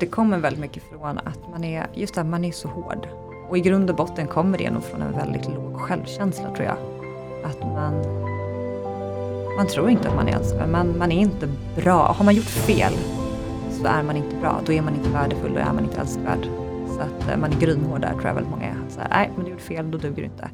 Det kommer väldigt mycket från att man är, just det, man är så hård. Och i grund och botten kommer det nog från en väldigt låg självkänsla tror jag. Att man, man tror inte att man är älskvärd, man, man är inte bra. Har man gjort fel så är man inte bra, då är man inte värdefull, då är man inte älskvärd. Så att eh, man är grynhård där tror jag väldigt många är. Så här, nej, men du gjorde fel, då duger du inte.